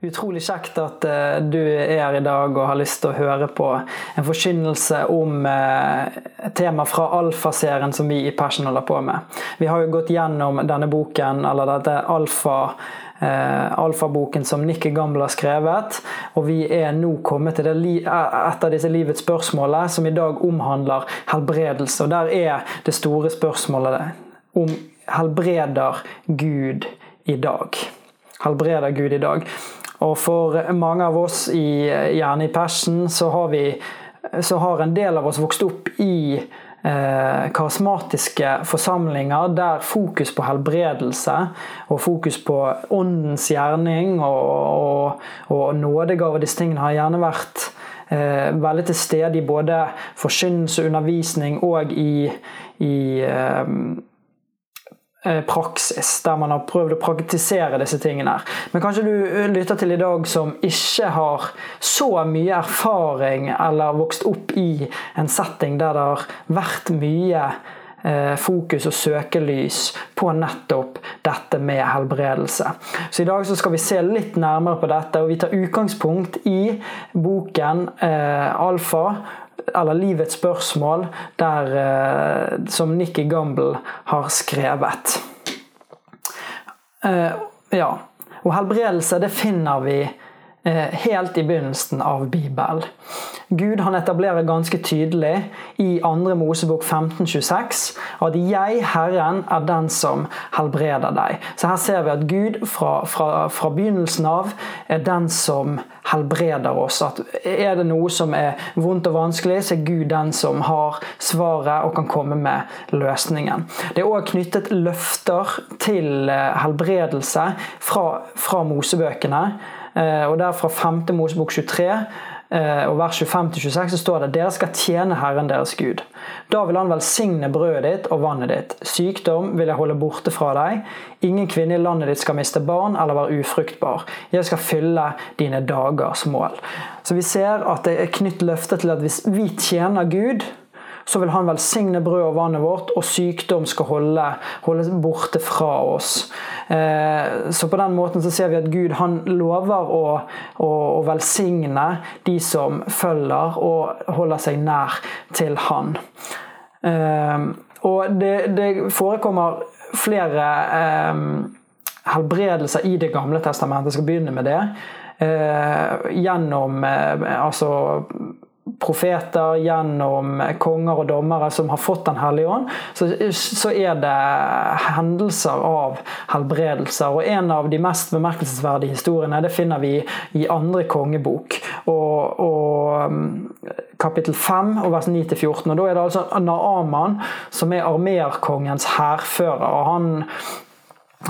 Utrolig kjekt at eh, du er her i dag og har lyst til å høre på en forkynnelse om eh, tema fra Alfa-serien som vi i Passion holder på med. Vi har jo gått gjennom denne boken, eller dette Alfa eh, alfaboken som Nikki Gamble har skrevet. Og vi er nå kommet til eh, et av disse livets spørsmål som i dag omhandler helbredelse. Og der er det store spørsmålet om helbreder Gud i dag. Helbreder Gud i dag. Og for mange av oss, i, gjerne i persen, så har, vi, så har en del av oss vokst opp i eh, karismatiske forsamlinger der fokus på helbredelse og fokus på åndens gjerning og, og, og nådegave, disse tingene har gjerne vært eh, veldig til stede i både forkynnelse, undervisning og i, i eh, praksis, der man har prøvd å praktisere disse tingene. Men kanskje du eh, lytter til i dag som ikke har så mye erfaring eller vokst opp i en setting der det har vært mye eh, fokus og søkelys på nettopp dette med helbredelse. Så i dag så skal vi se litt nærmere på dette, og vi tar utgangspunkt i boken eh, Alfa eller Livets spørsmål, der, eh, som Nikki Gamble har skrevet. Eh, ja. Og helbredelse det finner vi helt i begynnelsen av Bibelen. Gud han etablerer ganske tydelig i 2. Mosebok 1526 at 'jeg, Herren, er den som helbreder deg'. Så her ser vi at Gud fra, fra, fra begynnelsen av er den som helbreder oss. At er det noe som er vondt og vanskelig, så er Gud den som har svaret og kan komme med løsningen. Det er òg knyttet løfter til eh, helbredelse fra, fra Mosebøkene. Eh, Og der fra 5. Mosebok 23 eh, og vers 25-26 så står det dere skal tjene Herren deres Gud. Da vil han velsigne brødet ditt og vannet ditt. Sykdom vil jeg holde borte fra deg. Ingen kvinne i landet ditt skal miste barn eller være ufruktbar. Jeg skal fylle dine dagers mål. Så vi ser at det er knytt løfte til at hvis vi tjener Gud, så vil han velsigne brødet og vannet vårt, og sykdom skal holde, holdes borte fra oss. Eh, så på den måten så ser vi at Gud han lover å, å, å velsigne de som følger og holder seg nær til han. Eh, og det, det forekommer flere eh, helbredelser i Det gamle testamentet. Jeg skal begynne med det. Gjennom altså profeter, gjennom konger og dommere som har fått Den hellige ånd, så, så er det hendelser av helbredelser. Og En av de mest bemerkelsesverdige historiene det finner vi i andre kongebok. Og, og mm, kapittel 5 og vers 9-14. og Da er det altså Naaman som er armerkongens hærfører. og Han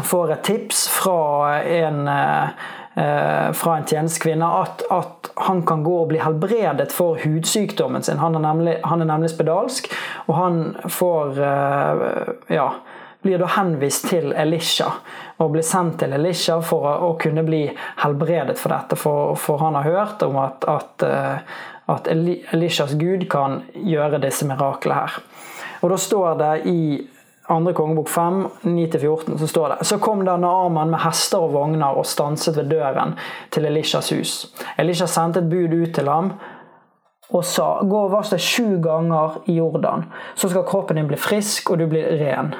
får et tips fra en eh, fra en tjenestekvinne at, at, han kan gå og bli helbredet for hudsykdommen sin. Han er nemlig, han er nemlig spedalsk, og han får eh, ja, blir da henvist til Elisha og blir sendt til Elisha for å, kunne bli helbredet for dette. For, for han har hørt om at, at, eh, at Elishas gud kan gjøre disse miraklene her. Og da står det i andre kongebok 5, 9-14, så står det Så kom da Naaman med hester og vogner og stanset ved døren til Elishas hus. Elisha sendte et bud ut til ham og sa Gå og vask deg sju ganger i Jordan, så skal kroppen din bli frisk, og du blir ren.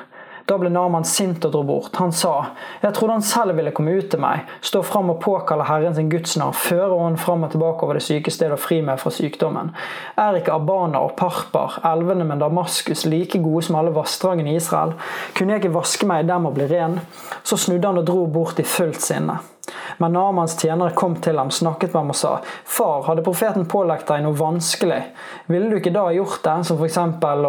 Da ble Naman sint og dro bort. Han sa, jeg trodde han selv ville komme ut til meg, stå fram og påkalle Herren sin Guds navn, føre han fram og tilbake over det syke stedet og fri meg fra sykdommen. Er ikke Abana og Parpar, elvene med Damaskus, like gode som alle vassdragene i Israel? Kunne jeg ikke vaske meg i dem og bli ren? Så snudde han og dro bort i fullt sinne. Men Namans tjenere kom til ham, snakket med ham og sa Far, hadde profeten pålagt deg noe vanskelig? Ville du ikke da gjort det, som f.eks.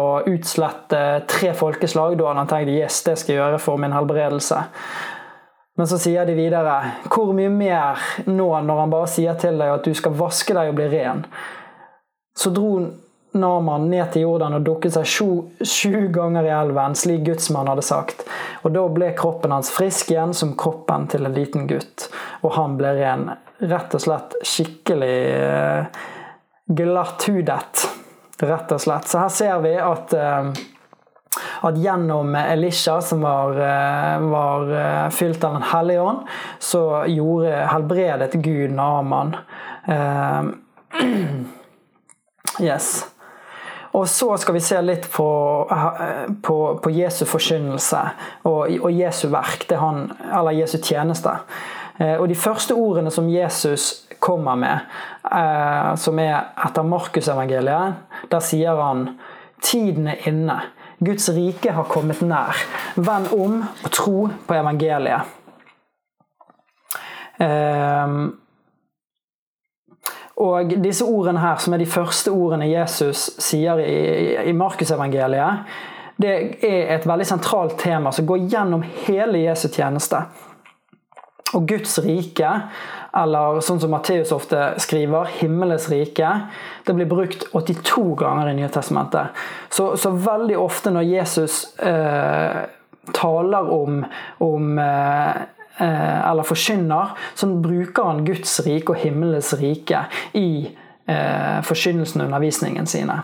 å utslette tre folkeslag? Da hadde han tenkt yes, det skal jeg gjøre for min helbredelse. Men så sier de videre Hvor mye mer nå når han bare sier til deg at du skal vaske deg og bli ren? Så dro Naman ned til Jordan og dukket seg sju, sju ganger i elven, slik gudsmannen hadde sagt. Og da ble kroppen hans frisk igjen som kroppen til en liten gutt. Og han ble ren. Rett og slett skikkelig eh, glatthudet. Rett og slett. Så her ser vi at eh, at gjennom Elisha, som var, eh, var fylt av Den hellige ånd, så gjorde helbredet Gud Naman. Uh, yes. Og så skal vi se litt på, på, på Jesu forkynnelse og, og, Jesu verk, han, eller Jesu tjeneste. Eh, og de første ordene som Jesus kommer med, eh, som er etter Markusevangeliet, der sier han Tiden er inne. Guds rike har kommet nær. Vend om og tro på evangeliet. Um, og disse ordene her, som er de første ordene Jesus sier i, i Markusevangeliet, det er et veldig sentralt tema som går gjennom hele Jesu tjeneste. Og Guds rike, eller sånn som Matteus ofte skriver, himmelens rike, det blir brukt 82 ganger i Nye Testamentet. Så, så veldig ofte når Jesus eh, taler om, om eh, eller forkynner, så bruker han Guds rike og himmelens rike i eh, forkynnelsen og undervisningen sine.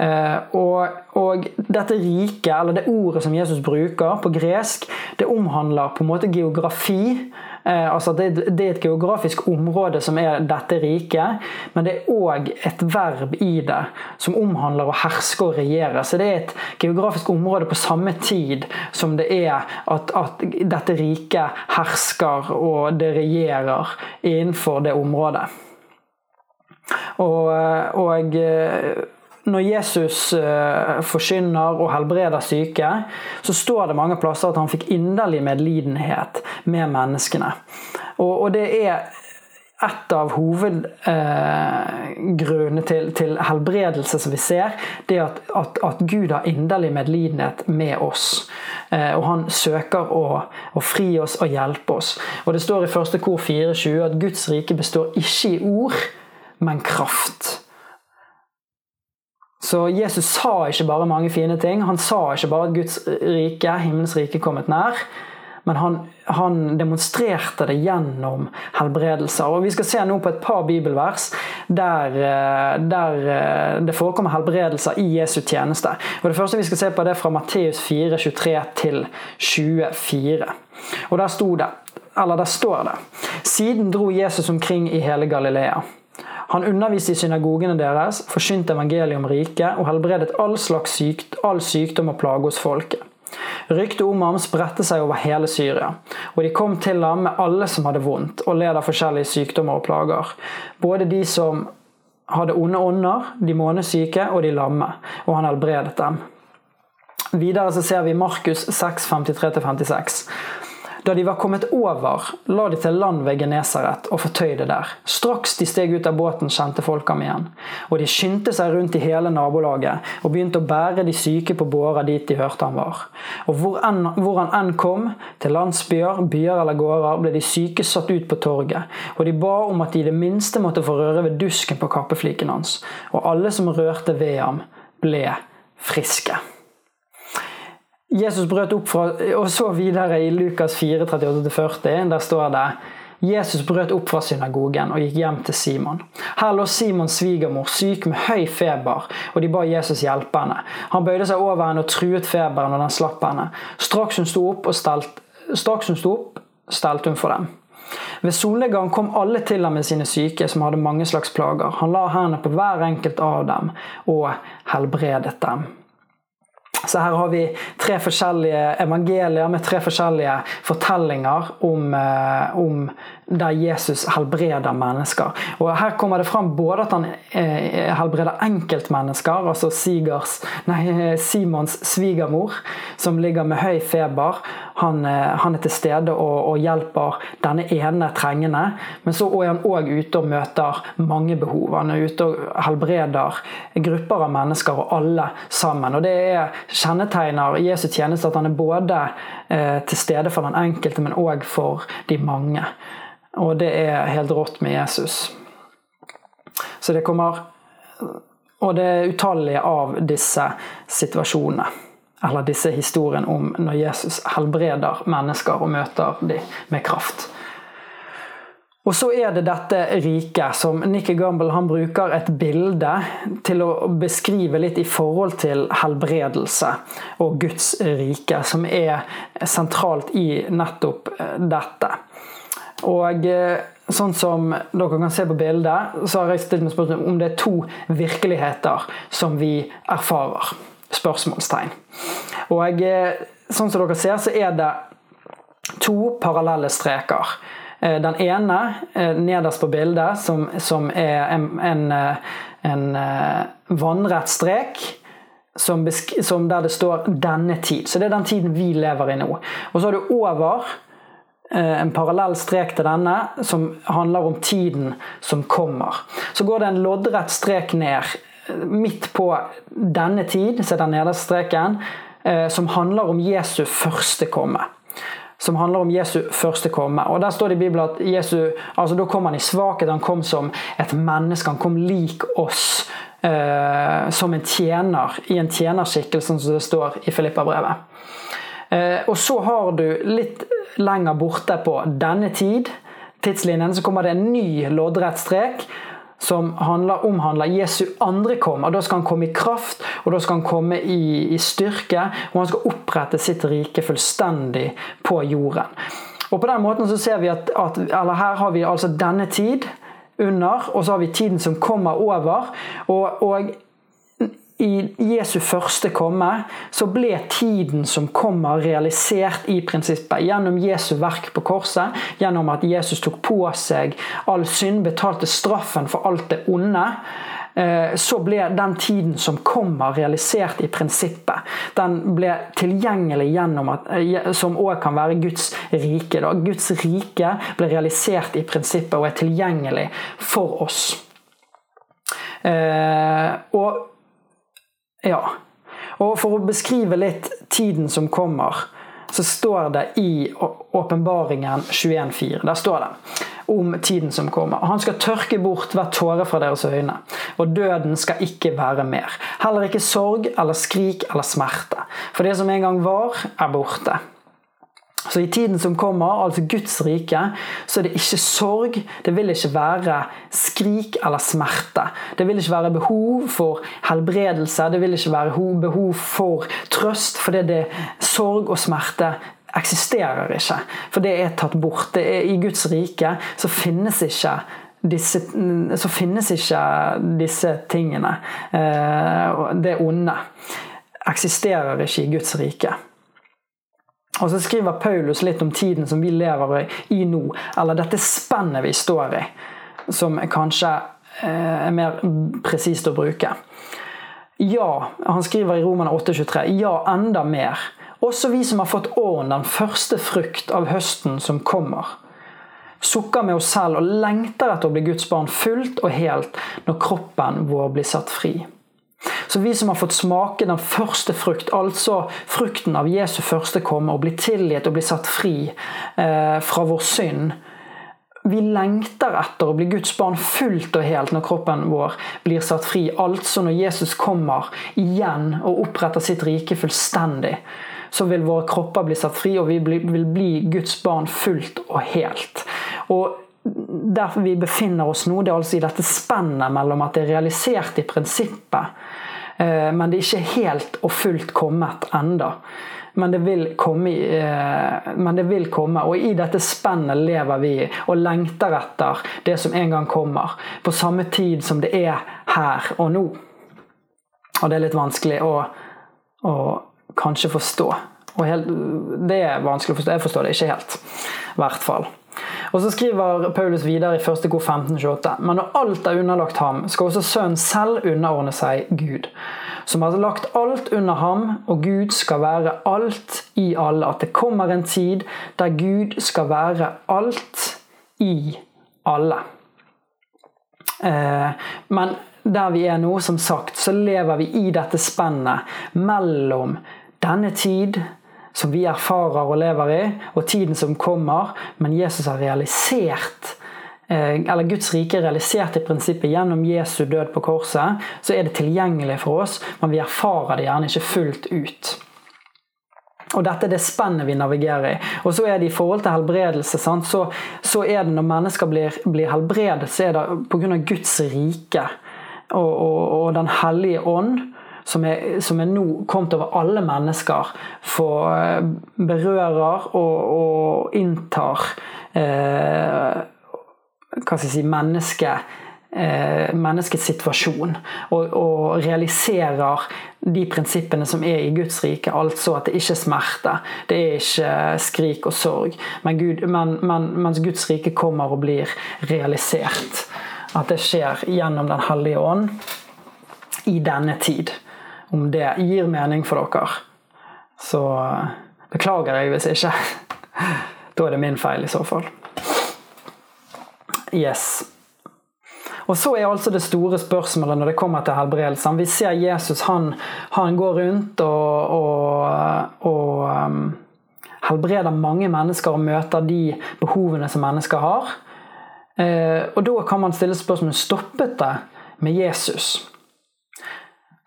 Eh, og, og, dette riket, eller det ordet som Jesus bruker på gresk, det omhandler på en måte geografi Eh, altså det, det, er et geografisk område som er dette riket, men det er òg et verb i det som omhandler å herske og regjere. Så det er et geografisk område på samme tid som det er at, at dette riket hersker og det regjerer innenfor det området. Og, og når Jesus uh, forkynner og helbreder syke, så står det mange plasser at han fikk inderlig medlidenhet med menneskene. Og, det er et av hovedgrunnene uh, til, til, helbredelse som vi ser, det er at, at, at Gud har inderlig medlidenhet med oss. Uh, og han søker å, å, fri oss og hjelpe oss. Og Det står i første kor 24 at Guds rike består ikke i ord, men kraft. Så Jesus sa ikke bare mange fine ting. Han sa ikke bare at Guds rike, himmelens rike, kommet nær. Men han, han, demonstrerte det gjennom helbredelser. Og Vi skal se nå på et par bibelvers der, eh, der eh, det forekommer helbredelser i Jesu tjeneste. Og Det første vi skal se på det er fra Matteus 4, 23 til 24. Og Der, sto det, eller der står det Siden dro Jesus omkring i hele Galilea. Han underviste i synagogene deres, forkynte evangeliet om riket og helbredet all slags sykt, all sykdom og plage hos folket. Ryktet om ham spredte seg over hele Syria, og de kom til ham med alle som hadde vondt og led av forskjellige sykdommer og plager. Både de som hadde onde ånder, de månesyke og de lamme, og han helbredet dem. Videre så ser vi Markus 6, 53-56. Da de var kommet over, la de til land ved Genesaret og fortøyde der. Straks de steg ut av båten, kjente folk ham igjen. Og de skyndte seg rundt i hele nabolaget og begynte å bære de syke på bårer dit de hørte han var. Og hvor, en, hvor han enn kom, til landsbyer, byer eller gårder, ble de syke satt ut på torget. Og de ba om at de i det minste måtte få røre ved dusken på kappefliken hans. Og alle som rørte ved ham, ble friske. Jesus brøt opp fra, og så videre i Lukas 4, 38-40. Der står det Jesus brøt opp fra synagogen og gikk hjem til Simon. Her lå Simons svigermor syk med høy feber, og de ba Jesus hjelpe henne. Han bøyde seg over henne og truet feberen, og den slapp henne. Straks hun sto opp, stelt, straks hun sto opp, stelte hun for dem. Ved solnedgang kom alle til ham med sine syke, som hadde mange slags plager. Han la hendene på hver enkelt av dem og helbredet dem. Så her har vi tre forskjellige evangelier med tre forskjellige fortellinger om, eh, om der Jesus helbreder mennesker. Og Her kommer det fram både at han eh, helbreder enkeltmennesker, altså Sigers, nei, Simons svigermor, som ligger med høy feber. Han, eh, han er til stede og, og, hjelper denne ene trengende. Men så er han òg ute og møter mange behov. Han er ute og helbreder grupper av mennesker, og alle sammen. Og Det er kjennetegner Jesu tjeneste at han er både eh, til stede for den enkelte, men òg for de mange. Og det er helt rått med Jesus. Så det kommer Og det er utallige av disse situasjonene. Eller disse historiene om når Jesus helbreder mennesker og møter dem med kraft. Og så er det dette riket som Nikki Gamble bruker et bilde til å beskrive litt i forhold til helbredelse og Guds rike, som er sentralt i nettopp eh, dette. Og eh, sånn som dere kan se på bildet, så har jeg stilt meg spørsmål om det er to virkeligheter som vi erfarer. Spørsmålstegn. Og eh, sånn som dere ser, så er det to parallelle streker. Eh, den ene nederst på bildet, som, som er en, en, en vannrett strek. Som, som der det står 'denne tid'. Så det er den tiden vi lever i nå. Og så har du over en parallell strek til denne som handler om tiden som kommer. Så går det en loddrett strek ned midt på denne tid, ser den nederste streken, som handler om Jesu første komme som handler om Jesu første komme. Og Der står det i Bibelen at Jesu, altså da kom han i svakhet. Han kom som et menneske. Han kom lik oss. Eh, som en tjener, i en tjenerskikkelse, som det står i Filippa-brevet. Eh, og så har du litt lenger borte på denne tid, tidslinjen, så kommer det en ny loddrett strek som handler, omhandler Jesu andre kom. og Da skal han komme i kraft, og da skal han komme i, i styrke. Og han skal opprette sitt rike fullstendig på jorden. Og på den måten så ser vi at, at eller Her har vi altså denne tid under, og så har vi tiden som kommer over. og, og i Jesu første komme så ble tiden som kommer, realisert i prinsippet. Gjennom Jesu verk på korset, gjennom at Jesus tok på seg all synd, betalte straffen for alt det onde. Eh, så ble den tiden som kommer, realisert i prinsippet. Den ble tilgjengelig gjennom at, eh, som òg kan være Guds rike. Da. Guds rike ble realisert i prinsippet og er tilgjengelig for oss. Eh, og ja. Og for å beskrive litt tiden som kommer, så står det i Åpenbaringen 21,4. Der står det om tiden som kommer. Han skal tørke bort hver tåre fra deres øyne, og døden skal ikke være mer. Heller ikke sorg eller skrik eller smerte. For det som en gang var, er borte. Så i tiden som kommer, altså Guds rike, så er det ikke sorg. Det vil ikke være skrik eller smerte. Det vil ikke være behov for helbredelse. Det vil ikke være behov for trøst, fordi det sorg og smerte eksisterer ikke. For det er tatt bort. Er, I Guds rike så finnes ikke disse, så finnes ikke disse tingene. Eh, det onde eksisterer ikke i Guds rike. Og så skriver Paulus litt om tiden som vi lever i nå, eller dette spennet vi står i, som kanskje eh, er mer presist å bruke. Ja, han skriver i Romane 8,23, ja, enda mer. Også vi som har fått åren, den første frukt av høsten som kommer. Sukker med oss selv og lengter etter å bli Guds barn fullt og helt når kroppen vår blir satt fri. Så vi som har fått smake den første frukt, altså frukten av Jesu første komme, og bli tilgitt og bli satt fri eh, fra vår synd, vi lengter etter å bli Guds barn fullt og helt når kroppen vår blir satt fri. Altså når Jesus kommer igjen og oppretter sitt rike fullstendig, så vil våre kropper bli satt fri, og vi vil bli Guds barn fullt og helt. Og der vi befinner oss nå, det er altså i dette spennet mellom at det er realisert i prinsippet, men det er ikke helt og fullt kommet enda. Men det, vil komme, eh, men det vil komme. Og i dette spennet lever vi og lengter etter det som en gang kommer. På samme tid som det er her og nå. Og det er litt vanskelig å, å kanskje forstå. Helt, det er vanskelig å forstå. Jeg forstår det ikke helt. I hvert fall. Og så skriver Paulus videre i 1. kor 1528. Men når alt er underlagt ham, skal også Sønnen selv underordne seg Gud. Som har lagt alt under ham, og Gud skal være alt i alle. At det kommer en tid der Gud skal være alt i alle. Eh, men der vi er nå, som sagt, så lever vi i dette spennet mellom denne tid som vi erfarer og lever i, og tiden som kommer, men Jesus har realisert eh, eller Guds rike er realisert i prinsippet gjennom Jesu død på korset, så er det tilgjengelig for oss, men vi erfarer det gjerne ikke fullt ut. Og Dette er det spennet vi navigerer i. Og så er det I forhold til helbredelse så, så, er det når mennesker blir, blir helbredet, så er det pga. Guds rike og, og, og Den hellige ånd som er, som er, nå kommet over alle mennesker, for eh, berører og, og inntar eh, Hva skal jeg si mennesket eh, menneskets situasjon. Og, og, realiserer de prinsippene som er i Guds rike. Altså at det ikke er smerte, det er ikke skrik og sorg. Men, Gud, men, men mens Guds rike kommer og blir realisert. At det skjer gjennom Den hellige ånd i denne tid. Om det gir mening for dere, så beklager jeg hvis ikke. Da er det min feil i så fall. Yes. Og Så er altså det store spørsmålet når det kommer til helbredelsen. Vi ser Jesus han, han går rundt og, og, og um, helbreder mange mennesker og møter de behovene som mennesker har. Eh, og Da kan man stille spørsmålet stoppet det med Jesus.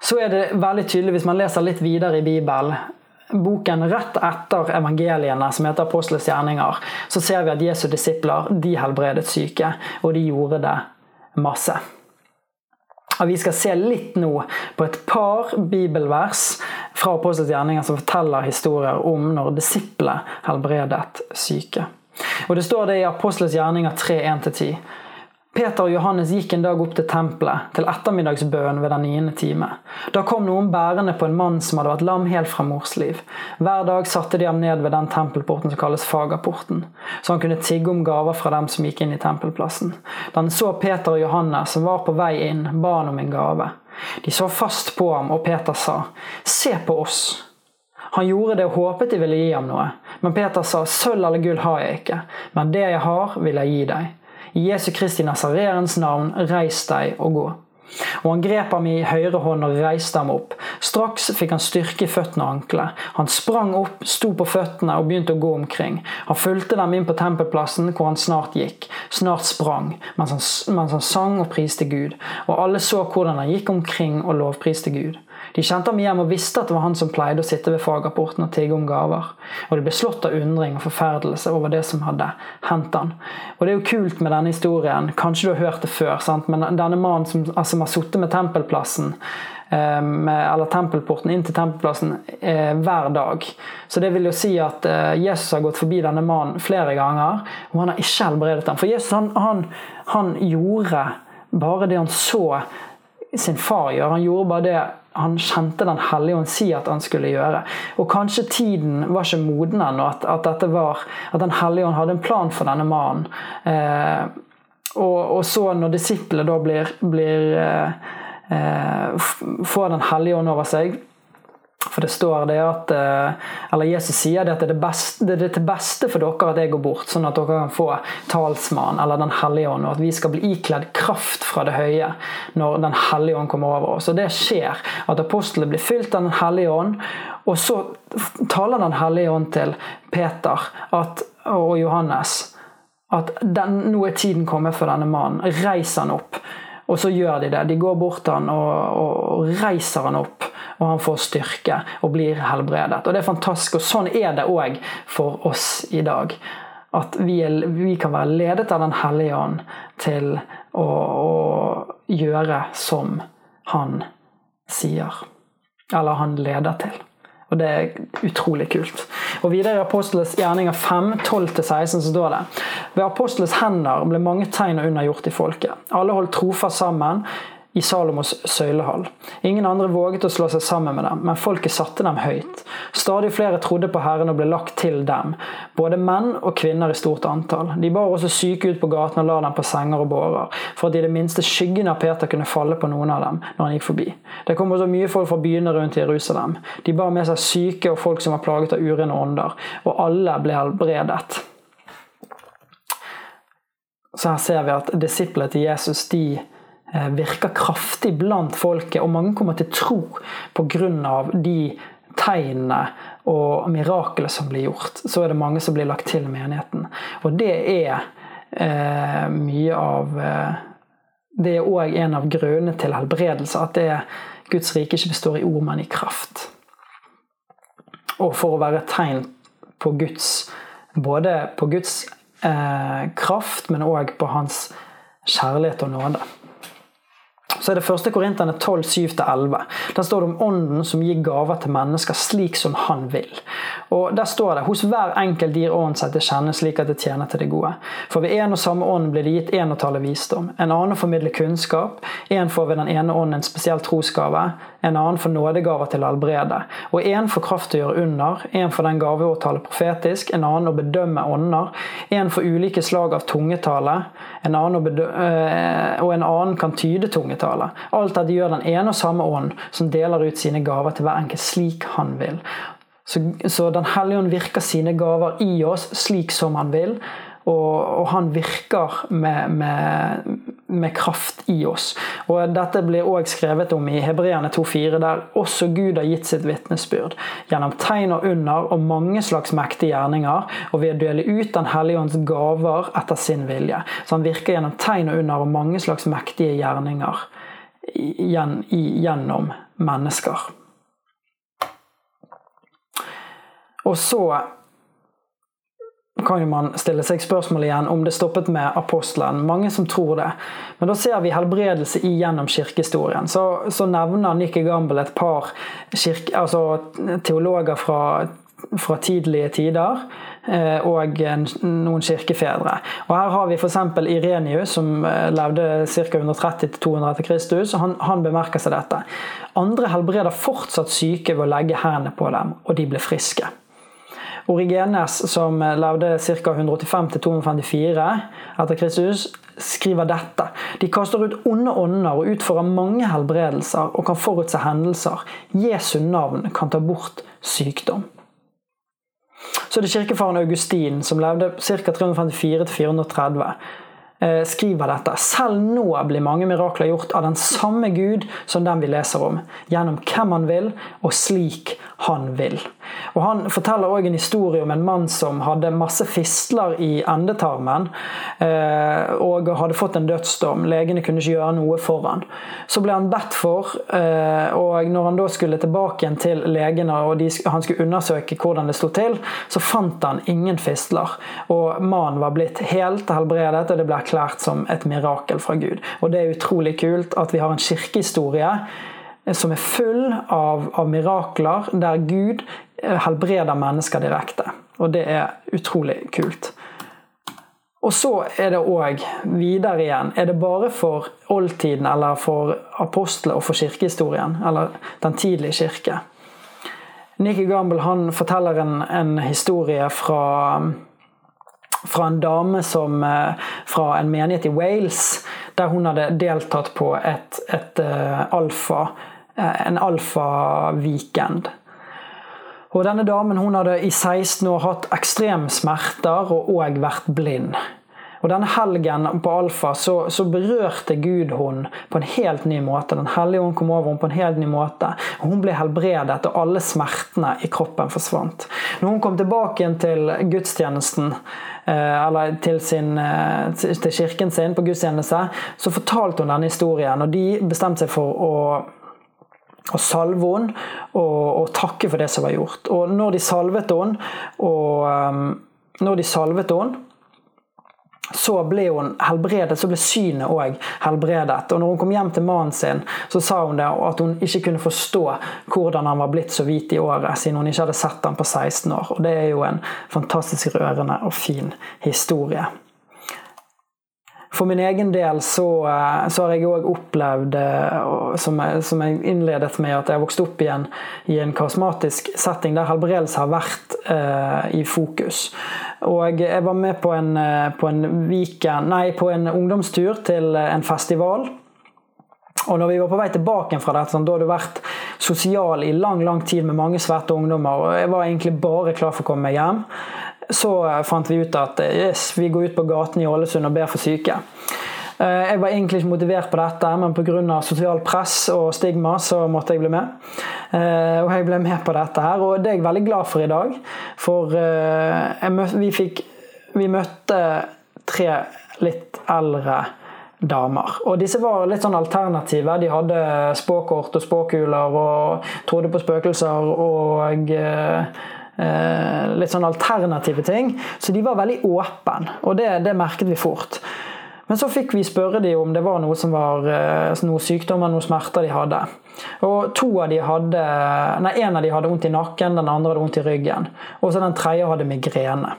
Så er det veldig tydelig, hvis man leser litt videre i Bibelen, boken rett etter evangeliene, som heter 'Apostles gjerninger, så ser vi at Jesu disipler de helbredet syke, og de gjorde det masse. Og Vi skal se litt nå på et par bibelvers fra Apostles gjerninger som forteller historier om når disiplene helbredet syke. Og Det står det i Apostles gjerninger 3, 1-10. Peter og Johannes gikk en dag opp til tempelet, til ettermiddagsbøen ved den niende time. Da kom noen bærende på en mann som hadde vært lam helt fra mors liv. Hver dag satte de ham ned ved den tempelporten som kalles Fagerporten, så han kunne tigge om gaver fra dem som gikk inn i tempelplassen. Da han så Peter og Johannes, som var på vei inn, ba han om en gave. De så fast på ham, og Peter sa, Se på oss. Han gjorde det og håpet de ville gi ham noe, men Peter sa, Sølv eller gull har jeg ikke, men det jeg har, vil jeg gi deg. Jesu Kristi Nasareens navn, reis deg og gå. Og han grep ham i høyre hånd og reiste ham opp. Straks fikk han styrke i føttene og ankelet. Han sprang opp, sto på føttene og begynte å gå omkring. Han fulgte dem inn på tempelplassen, hvor han snart gikk. Snart sprang, mens han, mens han sang og priste Gud. Og alle så hvordan han gikk omkring og lovpriste Gud. De kjente ham hjem og visste at det var han som pleide å sitte ved fagrapporten og tigge om gaver. Og de ble slått av undring og forferdelse over det som hadde hendt han. Og det er jo kult med denne historien. Kanskje du har hørt det før, sant? men denne mannen som altså, har sittet med tempelplassen eh, eller tempelporten inn til tempelplassen eh, hver dag. Så det vil jo si at eh, Jesus har gått forbi denne mannen flere ganger, og han har ikke helbredet ham. For Jesus han, han, han gjorde bare det han så sin far gjøre. Han gjorde bare det han kjente Den hellige ånd si at han skulle gjøre. Og kanskje tiden var ikke moden ennå, at, at, var, at Den hellige ånd hadde en plan for denne mannen. Eh, og, og, så når disiplene da blir, blir eh, eh får Den hellige ånd over seg for det står det at eh, Eller Jesus sier det at det er, det, beste, det er til beste for dere at jeg går bort, sånn at dere kan få talsmann eller Den hellige ånd, og at vi skal bli ikledd kraft fra det høye når Den hellige ånd kommer over oss. Og det skjer at apostlene blir fylt av Den hellige ånd, og så taler Den hellige ånd til Peter at, og Johannes at den, nå er tiden kommet for denne mannen. Reis han opp. Og så gjør de det. De går bort til han og, og, og reiser han opp og han får styrke og blir helbredet. Og Det er fantastisk, og sånn er det òg for oss i dag. At vi, er, vi, kan være ledet av Den hellige ånd til å, å gjøre som han sier. Eller han leder til. Og Det er utrolig kult. Og Videre i Apostles gjerninger 5, 12-16 så står det Ved apostles hender ble mange tegn og under gjort i folket. Alle holdt trofast sammen i Salomos søylehall. Ingen andre våget å slå seg sammen med dem, men folket satte dem høyt. Stadig flere trodde på Herren og ble lagt til dem, både menn og kvinner i stort antall. De bar også syke ut på gaten og la dem på senger og bårer, for at i det minste skyggen av Peter kunne falle på noen av dem når han gikk forbi. Det kom også mye folk fra byene rundt Jerusalem. De bar med seg syke og folk som var plaget av urene ånder, og alle ble helbredet. Så her ser vi at disiplene til Jesus de virker kraftig blant folket, og mange kommer til tro pga. de tegnene og miraklene som blir gjort. Så er det mange som blir lagt til menigheten. Og det er eh, mye av eh, Det er òg en av grunnene til helbredelse. At er Guds rike ikke består i ord, men i kraft. Og for å være et tegn på Guds Både på Guds eh, kraft, men òg på hans kjærlighet og nåde så er det 1. Korinterne 12, 7-11. Der står det om Ånden som gir gaver til mennesker slik som Han vil. Og Der står det hos hver enkelt gir Ånden seg til kjenne slik at det tjener til det gode. For ved en og samme ånd blir det gitt én å tale visdom, en annen å formidle kunnskap, en får ved den ene ånden en spesiell trosgave, en annen for nådegaver til helbrede, og en for kraft å gjøre under, en for den gave å tale profetisk, en annen å bedømme ånder, en for ulike slag av tungetale, en øh, og en annen kan tyde tungetale. Alt dette gjør den ene og samme ånd, som deler ut sine gaver til hver enkelt slik han vil. Så, så Den hellige ånd virker sine gaver i oss slik som han vil. Og, og han virker med, med, med, kraft i oss. Og Dette blir også skrevet om i Hebreerne 2,4, der også Gud har gitt sitt vitnesbyrd. Gjennom tegn og under og mange slags mektige gjerninger, og ved å dele ut Den hellige ånds gaver etter sin vilje. Så han virker gjennom tegn og under og mange slags mektige gjerninger gjennom mennesker. Og så kan jo man stille seg spørsmål igjen om det stoppet med apostelen. Mange som tror det. Men da ser vi helbredelse igjennom kirkehistorien. Så, så nevner Nikki Gamble et par kirke, altså, teologer fra, fra tidlige tider eh, og noen kirkefedre. Og Her har vi f.eks. Irenius, som eh, levde ca. 130-200 etter Kristus. Han, han bemerker seg dette. Andre helbreder fortsatt syke ved å legge hendene på dem, og de blir friske. Origenes, som levde ca. 185-254 etter Kristus, skriver dette. De kaster ut onde ånder og utfører mange helbredelser og kan forutse hendelser. Jesu navn kan ta bort sykdom. Så er det kirkefaren Augustin, som levde ca. 354-430 eh, skriver dette. Selv nå blir mange mirakler gjort av den samme Gud som den vi leser om, gjennom hvem han vil, og slik han vil. Og Han forteller også en historie om en mann som hadde masse fistler i endetarmen eh, og hadde fått en dødsdom. Legene kunne ikke gjøre noe for han. Så ble han bedt for, eh, og når han da skulle tilbake igjen til legene og han skulle undersøke hvordan det sto til, så fant han ingen fistler. Og mannen var blitt helt helbredet, og det ble erklært som et mirakel fra Gud. Og Det er utrolig kult at vi har en kirkehistorie som er full av, av mirakler, der Gud eh, helbreder mennesker direkte. Og det er utrolig kult. Og så er det òg videre igjen Er det bare for oldtiden eller for apostler og for kirkehistorien? Eller den tidlige kirke? Nikki Gamble han forteller en, en historie fra, fra en dame som, eh, fra en menighet i Wales, der hun hadde deltatt på et, et uh, alfa Eh, en alfa-weekend. Og Denne damen hun hadde i 16 år hatt ekstreme smerter og òg vært blind. Og Denne helgen på Alfa så, så, berørte Gud hun på en helt ny måte. Den hellige hun kom over henne på en helt ny måte. Hun ble helbredet, og alle smertene i kroppen forsvant. Når hun kom tilbake igjen til gudstjenesten, eh, eller til, sin, eh, til kirken sin på gudstjeneste, så fortalte hun denne historien. Og de bestemte seg for å og salve henne og, og, takke for det som var gjort. Og når de salvet henne, og um, når de salvet henne så ble hun helbredet, så ble synet òg helbredet. Og når hun kom hjem til mannen sin, så sa hun det at hun ikke kunne forstå hvordan han var blitt så hvit i året, siden hun ikke hadde sett ham på 16 år. Og det er jo en fantastisk rørende og fin historie. For min egen del så, eh, så har jeg òg opplevd, eh, som jeg, som jeg, innledet med, at jeg vokste opp igjen i en karismatisk setting der helbredelse har vært eh, i fokus. Og jeg var med på en, eh, på en, weekend, nei, på en ungdomstur til en festival. Og når vi var på vei tilbake fra dette, sånn, da hadde du vært sosial i lang lang tid med mange svette ungdommer, og jeg var egentlig bare klar for å komme meg hjem så fant vi ut at yes, vi går ut på gaten i Ålesund og ber for syke. Eh, jeg var egentlig ikke motivert på dette, men pga. sosial press og stigma så måtte jeg bli med. Og jeg ble med på dette her, og det er jeg veldig glad for i dag. For vi, fikk, vi møtte tre litt eldre damer. Og disse var litt sånn alternative. De hadde spåkort og spåkuler og trodde på spøkelser og eh, eh, litt sånn alternative ting. Så de var veldig åpne, og det, det, merket vi fort. Men så fikk vi spørre dem om det var noe som var eh, noe sykdommer, noen smerter de hadde. Og to av de hadde, nei, En av de hadde vondt i nakken, den andre hadde vondt i ryggen. Og så den tredje hadde migrene.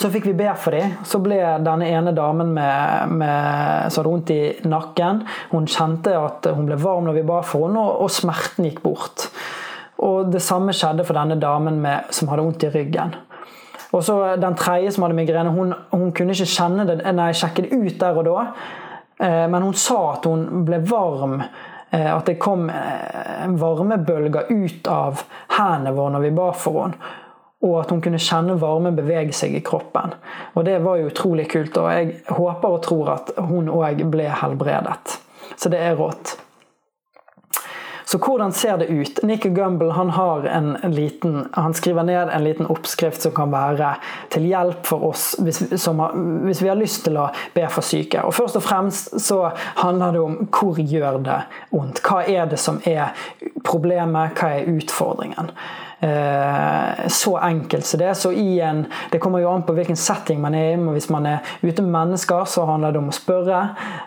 Så fikk vi be for dem. Så ble denne ene damen med, med, som hadde vondt i nakken Hun kjente at hun ble varm når vi ba for henne, og, og smerten gikk bort. Og Det samme skjedde for denne damen med, som hadde vondt i ryggen. Og så Den tredje som hadde migrene, hun, hun kunne ikke kjenne det nei, sjekke det ut der og da, eh, men hun sa at hun ble varm eh, at det kom eh, varmebølger ut av hendene våre når vi ba for henne og at hun kunne kjenne varmen bevege seg i kroppen. Og Det var jo utrolig kult, og jeg håper og tror at hun òg ble helbredet. Så det er rått. Så hvordan ser det ut? Nicky Gumbel han, har en liten, han skriver ned en liten oppskrift som kan være til hjelp for oss hvis, har, hvis vi har lyst til å be for syke. Og Først og fremst så handler det om hvor gjør det vondt? Hva er det som er problemet? Hva er utfordringen? Eh, så enkelt som det. Så i en, det kommer jo an på hvilken setting man er i. Hvis man er ute med mennesker, så handler det om å spørre.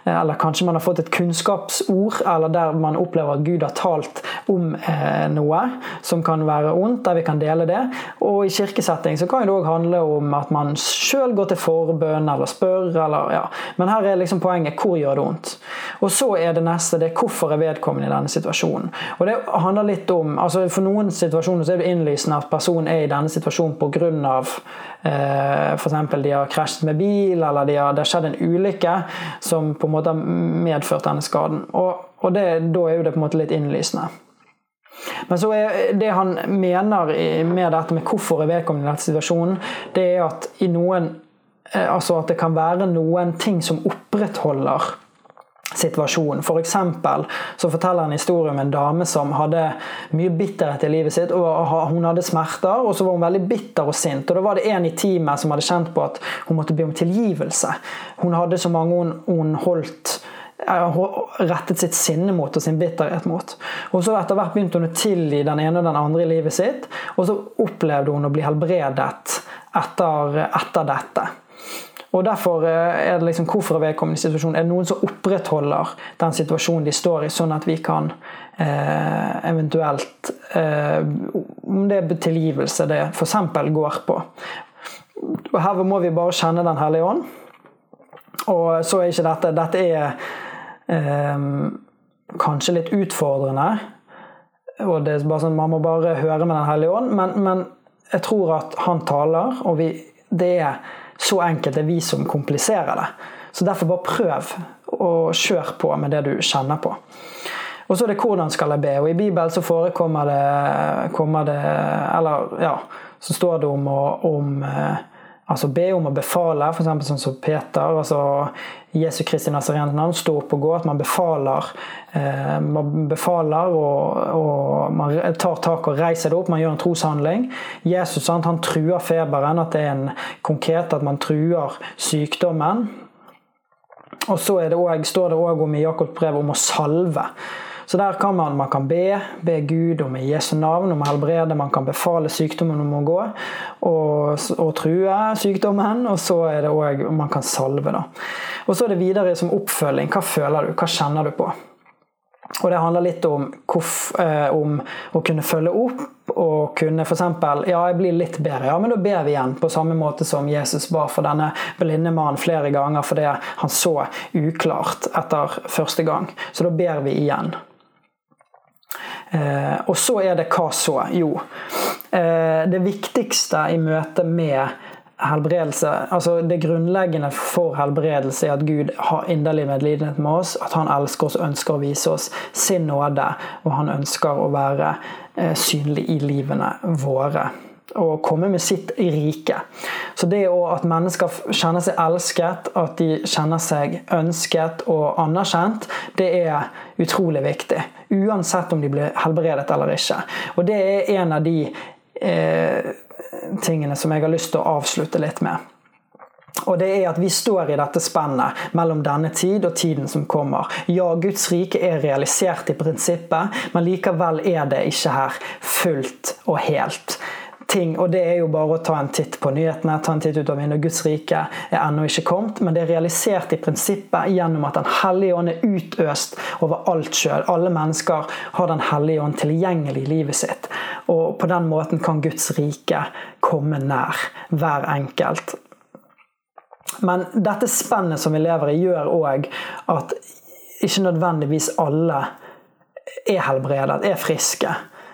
Eh, eller kanskje man har fått et kunnskapsord, eller der man opplever at Gud har talt om eh, noe som kan være ondt, der vi kan dele det. Og i kirkesetting så kan det òg handle om at man sjøl går til forbønn eller spør. Eller, ja. Men her er liksom poenget hvor gjør det vondt. Og så er det neste det er hvorfor er vedkommende i denne situasjonen. Og det handler litt om, altså For noen situasjoner så er det innlysende at personen er i denne situasjonen pga. Eh, f.eks. de har krasjet med bil, eller de har, det har skjedd en ulykke som på en måte har medført denne skaden. Og, og det, da er jo det på en måte litt innlysende. Men så er det han mener med dette med hvorfor er vedkommende i denne situasjonen, det er at i noen eh, Altså at det kan være noen ting som opprettholder situasjon. For eksempel, så forteller en historie om en dame som hadde mye bitterhet i livet sitt. og Hun hadde smerter, og så var hun veldig bitter og sint. og Da var det en i teamet som hadde kjent på at hun måtte be om tilgivelse. Hun hadde så mange hun, hun holdt eh, rettet sitt sinne mot og sin bitterhet mot. Og så Etter hvert begynte hun å tilgi den ene og den andre i livet sitt, og så opplevde hun å bli helbredet etter, etter dette. Og Derfor eh, er det liksom hvorfor er vedkommende situasjonen. Er det noen som opprettholder den situasjonen de står i, sånn at vi kan eh, eventuelt eh, Om det er tilgivelse det f.eks. går på. Og Her må vi bare kjenne Den hellige ånd. Og så er ikke dette Dette er eh, kanskje litt utfordrende. Og det er bare sånn, Man må bare høre med Den hellige ånd. Men, men jeg tror at han taler, og vi, det er så enkelt. Er vi som kompliserer det. Så derfor bare prøv å kjøre på med det du kjenner på. Og så er det hvordan skal jeg be. Og I Bibelen så forekommer det, det Eller ja, så står det om, om eh, altså be om å befale, f.eks. sånn som Peter. altså Jesu Kristi Nazarens navn, stå opp og gå. At man befaler, eh, man befaler og, og, man tar tak og reiser det opp. Man gjør en troshandling. Jesus sant, han truer feberen, at det er en konkret at man truer sykdommen. Og så det også, står det òg om i Jakobs brev om å salve. Så der kan man, man kan be, be Gud om i Jesu navn om å helbrede. Man kan befale sykdommen om å gå, og, og true sykdommen. Og så er det òg man kan salve. da. Og så er det videre som oppfølging. Hva føler du? Hva kjenner du på? Og det handler litt om, eh, om å kunne følge opp og kunne f.eks. Ja, jeg blir litt bedre. Ja, men da ber vi igjen, på samme måte som Jesus ba for denne blinde mannen flere ganger fordi han så uklart etter første gang. Så da ber vi igjen. Eh, og så er det hva så? Jo, eh, det viktigste i møte med helbredelse altså Det grunnleggende for helbredelse er at Gud har inderlig medlidenhet med oss, at han elsker oss og ønsker å vise oss sin nåde, og han ønsker å være eh, synlig i livene våre. Og komme med sitt rike. Så det at mennesker kjenner seg elsket, at de kjenner seg ønsket og anerkjent, det er utrolig viktig. Uansett om de blir helbredet eller ikke. Og det er en av de eh, tingene som jeg har lyst til å avslutte litt med. Og det er at Vi står i dette spennet mellom denne tid og tiden som kommer. Ja, Guds rike er realisert i prinsippet, men likevel er det ikke her fullt og helt ting, og det er jo bare å ta en titt på nyhetene, ta en titt ut av vinduet. Guds rike er ennå ikke kommet, men det er realisert i prinsippet gjennom at Den hellige ånd er utøst over alt sjøl. Alle mennesker har Den hellige ånd tilgjengelig i livet sitt. Og på den måten kan Guds rike komme nær hver enkelt. Men dette spennet som vi lever i, gjør òg at ikke nødvendigvis alle er helbredet, er friske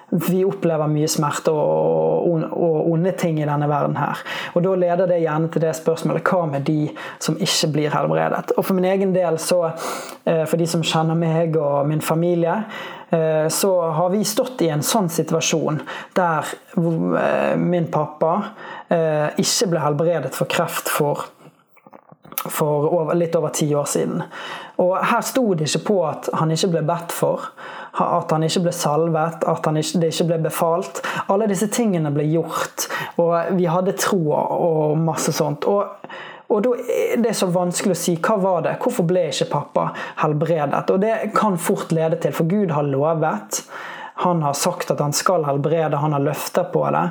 vi opplever mye smerte og, og, onde ting i denne verden her. Og Da leder det gjerne til det spørsmålet hva med de som ikke blir helbredet? Og For min egen del, så, eh, for de som kjenner meg og min familie, eh, så har vi stått i en sånn situasjon der eh, min pappa ikke ble helbredet for kreft for for over, litt over ti år siden. Og Her sto det ikke på at han ikke ble bedt for, at han ikke ble salvet, at ikke, det ikke ble befalt. Alle disse tingene ble gjort, og vi hadde troa og masse sånt. Og, og da er det så vanskelig å si hva var det, hvorfor ble ikke pappa helbredet? Og det kan fort lede til, for Gud har lovet. Han har sagt at han skal helbrede, han har løfter på det.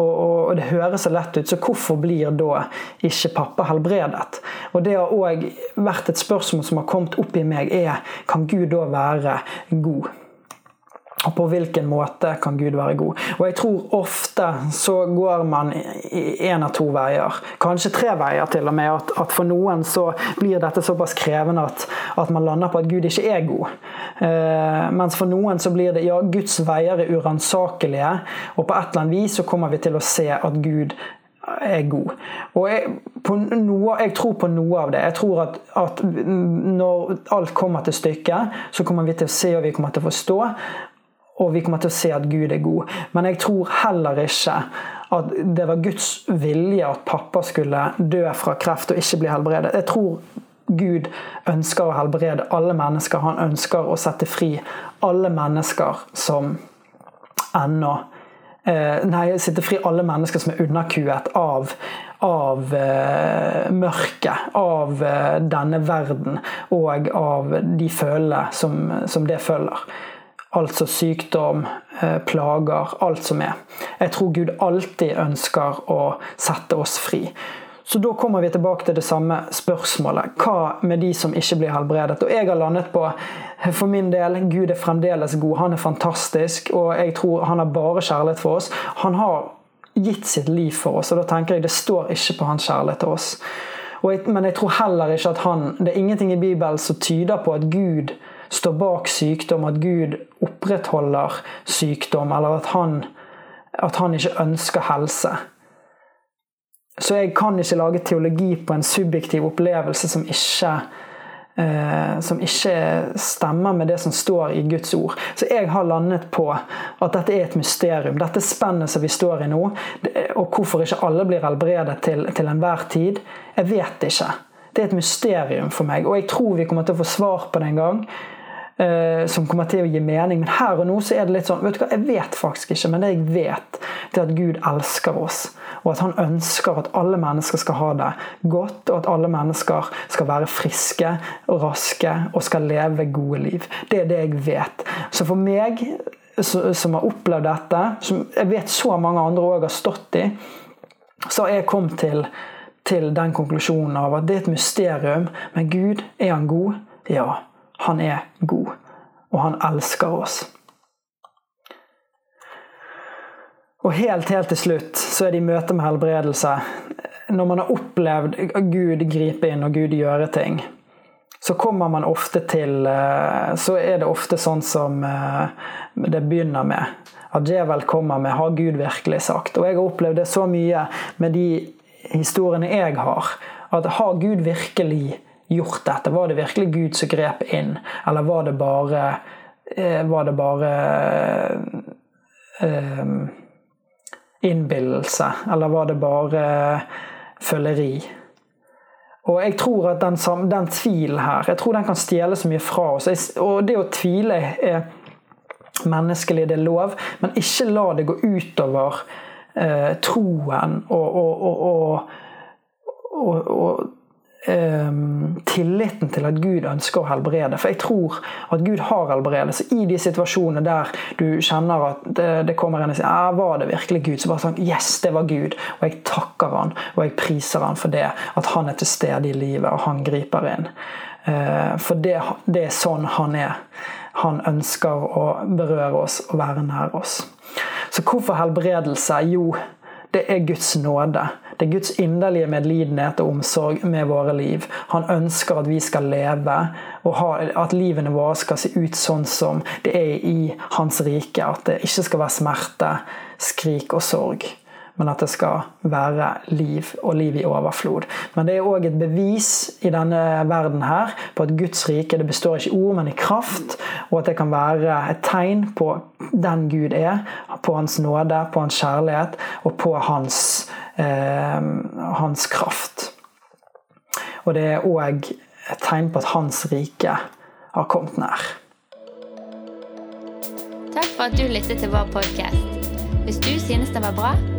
Og, og, det høres så lett ut, så hvorfor blir da ikke pappa helbredet? Og Det har òg vært et spørsmål som har kommet opp i meg, er kan Gud da være god? Og på hvilken måte kan Gud være god? Og jeg tror ofte så går man i én av to veier. Kanskje tre veier til og med. At, at for noen så blir dette såpass krevende at, at, man lander på at Gud ikke er god. Eh, mens for noen så blir det ja, Guds veier er uransakelige, og på et eller annet vis så kommer vi til å se at Gud er god. Og jeg, noe, jeg, tror på noe av det. Jeg tror at, at, når alt kommer til stykket, så kommer vi til å se og vi kommer til å forstå og vi kommer til å se at Gud er god. Men jeg tror heller ikke at det var Guds vilje at pappa skulle dø fra kreft og ikke bli helbredet. Jeg tror Gud ønsker å helbrede alle mennesker. Han ønsker å sette fri alle mennesker som ennå eh, Nei, sette fri alle mennesker som er underkuet av, av eh, mørket, av eh, denne verden og av de følene som, som det følger. Altså sykdom, eh, plager, alt som er. Jeg tror Gud alltid ønsker å sette oss fri. Så da kommer vi tilbake til det samme spørsmålet. Hva med de som ikke blir helbredet? Og jeg har landet på, for min del, Gud er fremdeles god. Han er fantastisk, og jeg tror han har bare kjærlighet for oss. Han har gitt sitt liv for oss, og da tenker jeg det står ikke på hans kjærlighet til oss. Jeg, men jeg tror heller ikke at han Det er ingenting i Bibelen som tyder på at Gud står bak sykdom, at Gud opprettholder sykdom, eller at han, at han ikke ønsker helse. Så jeg kan ikke lage teologi på en subjektiv opplevelse som ikke eh, som ikke stemmer med det som står i Guds ord. Så jeg har landet på at dette er et mysterium. Dette spennet som vi står i nå, og hvorfor ikke alle blir helbredet til, til enhver tid, jeg vet ikke. Det er et mysterium for meg, og jeg tror vi kommer til å få svar på det en gang som kommer til å gi mening. Men her og nå så er det litt sånn vet du hva, Jeg vet faktisk ikke, men det jeg vet, det er at Gud elsker oss. Og at han ønsker at alle mennesker skal ha det godt, og at alle mennesker skal være friske og raske og skal leve gode liv. Det er det jeg vet. Så for meg som har opplevd dette, som jeg vet så mange andre òg har stått i, så har jeg kommet til, til den konklusjonen av at det er et mysterium. Men Gud, er han god? Ja. Han er god, og han elsker oss. Og helt, helt til slutt så er det i møte med helbredelse Når man har opplevd Gud gripe inn og Gud gjøre ting, så kommer man ofte til eh, Så er det ofte sånn som eh, det begynner med. At djevel kommer med 'Har Gud virkelig sagt?' Og jeg har opplevd det så mye med de historiene jeg har, at har Gud virkelig gjort dette? Var det virkelig Gud som grep inn, eller var det bare eh, Var det bare um, innbillelse, eller var det bare føleri? Og jeg tror at den, den tvilen her jeg tror den kan stjele så mye fra oss. Og det å tvile er menneskelig, det er lov, men ikke la det gå utover eh, troen og, og, og, og tilliten til at Gud ønsker å helbrede. For jeg tror at Gud har helbredelse. I de situasjonene der du kjenner at det, det kommer en og sier ja, var det virkelig Gud? Så bare sånn Yes, det var Gud. Og jeg takker han, og jeg priser han for det. At han er til stede i livet, og han griper inn. Uh, for det, det er sånn han er. Han ønsker å berøre oss og være nær oss. Så hvorfor helbredelse? Jo, det er Guds nåde. Det er Guds inderlige medlidenhet og omsorg med våre liv. Han ønsker at vi skal leve, og at livene våre skal se ut sånn som det er i Hans rike. At det ikke skal være smerte, skrik og sorg men at det skal være liv og liv i overflod. Men det er òg et bevis i denne verden her på at Guds rike det består ikke i ord, men i kraft, og at det kan være et tegn på den Gud er, på Hans nåde, på Hans kjærlighet og på Hans, eh, hans kraft. Og det er òg et tegn på at Hans rike har kommet nær. Takk for at du lyttet til vår podkast. Hvis du synes den var bra,